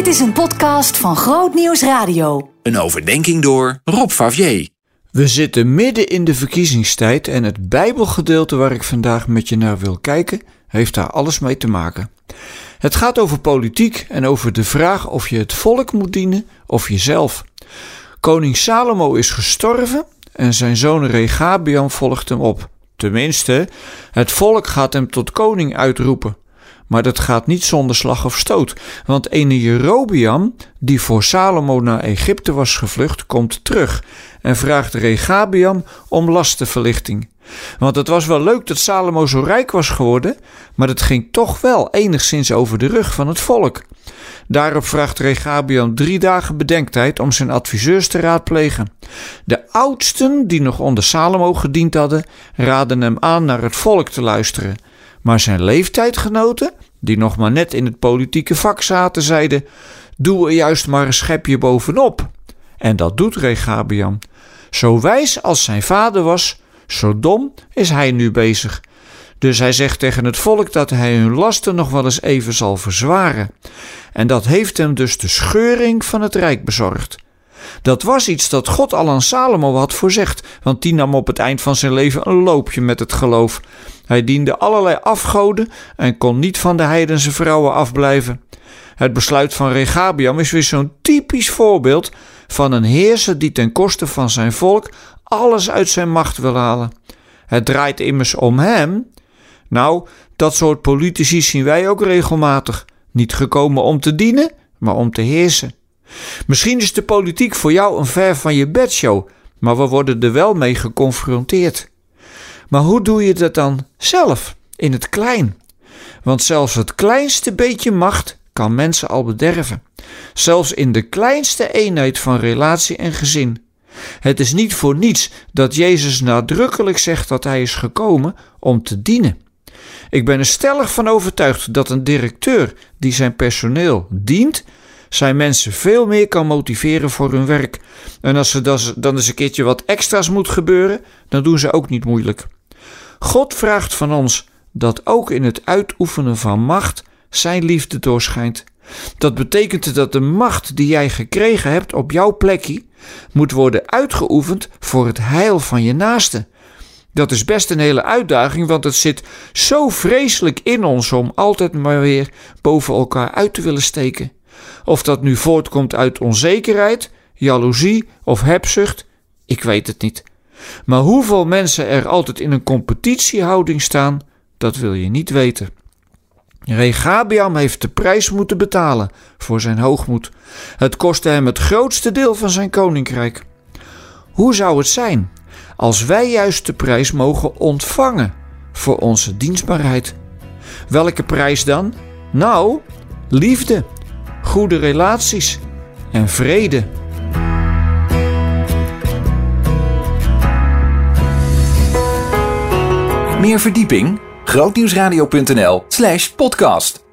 Dit is een podcast van Groot Nieuws Radio. Een overdenking door Rob Favier. We zitten midden in de verkiezingstijd en het Bijbelgedeelte waar ik vandaag met je naar wil kijken, heeft daar alles mee te maken. Het gaat over politiek en over de vraag of je het volk moet dienen of jezelf. Koning Salomo is gestorven en zijn zoon Regabiam volgt hem op. Tenminste, het volk gaat hem tot koning uitroepen. Maar dat gaat niet zonder slag of stoot, want ene Jerobiam, die voor Salomo naar Egypte was gevlucht, komt terug en vraagt Regabiam om lastenverlichting. Want het was wel leuk dat Salomo zo rijk was geworden, maar het ging toch wel enigszins over de rug van het volk. Daarop vraagt Regabiam drie dagen bedenktijd om zijn adviseurs te raadplegen. De oudsten, die nog onder Salomo gediend hadden, raden hem aan naar het volk te luisteren. Maar zijn leeftijdgenoten, die nog maar net in het politieke vak zaten, zeiden: Doe er juist maar een schepje bovenop. En dat doet Regabiam. Zo wijs als zijn vader was, zo dom is hij nu bezig. Dus hij zegt tegen het volk dat hij hun lasten nog wel eens even zal verzwaren. En dat heeft hem dus de scheuring van het rijk bezorgd. Dat was iets dat God al aan Salomo had voorzegd, want die nam op het eind van zijn leven een loopje met het geloof. Hij diende allerlei afgoden en kon niet van de heidense vrouwen afblijven. Het besluit van Regabiam is weer zo'n typisch voorbeeld van een heerser die ten koste van zijn volk alles uit zijn macht wil halen. Het draait immers om hem. Nou, dat soort politici zien wij ook regelmatig. Niet gekomen om te dienen, maar om te heersen. Misschien is de politiek voor jou een ver van je bedshow, maar we worden er wel mee geconfronteerd. Maar hoe doe je dat dan zelf, in het klein? Want zelfs het kleinste beetje macht kan mensen al bederven. Zelfs in de kleinste eenheid van relatie en gezin. Het is niet voor niets dat Jezus nadrukkelijk zegt dat hij is gekomen om te dienen. Ik ben er stellig van overtuigd dat een directeur die zijn personeel dient, zijn mensen veel meer kan motiveren voor hun werk. En als er dan eens een keertje wat extra's moet gebeuren, dan doen ze ook niet moeilijk. God vraagt van ons dat ook in het uitoefenen van macht zijn liefde doorschijnt. Dat betekent dat de macht die jij gekregen hebt op jouw plekje moet worden uitgeoefend voor het heil van je naaste. Dat is best een hele uitdaging, want het zit zo vreselijk in ons om altijd maar weer boven elkaar uit te willen steken. Of dat nu voortkomt uit onzekerheid, jaloezie of hebzucht, ik weet het niet. Maar hoeveel mensen er altijd in een competitiehouding staan, dat wil je niet weten. Regabiam heeft de prijs moeten betalen voor zijn hoogmoed. Het kostte hem het grootste deel van zijn koninkrijk. Hoe zou het zijn als wij juist de prijs mogen ontvangen voor onze dienstbaarheid? Welke prijs dan? Nou, liefde, goede relaties en vrede. Meer verdieping? grootnieuwsradio.nl/podcast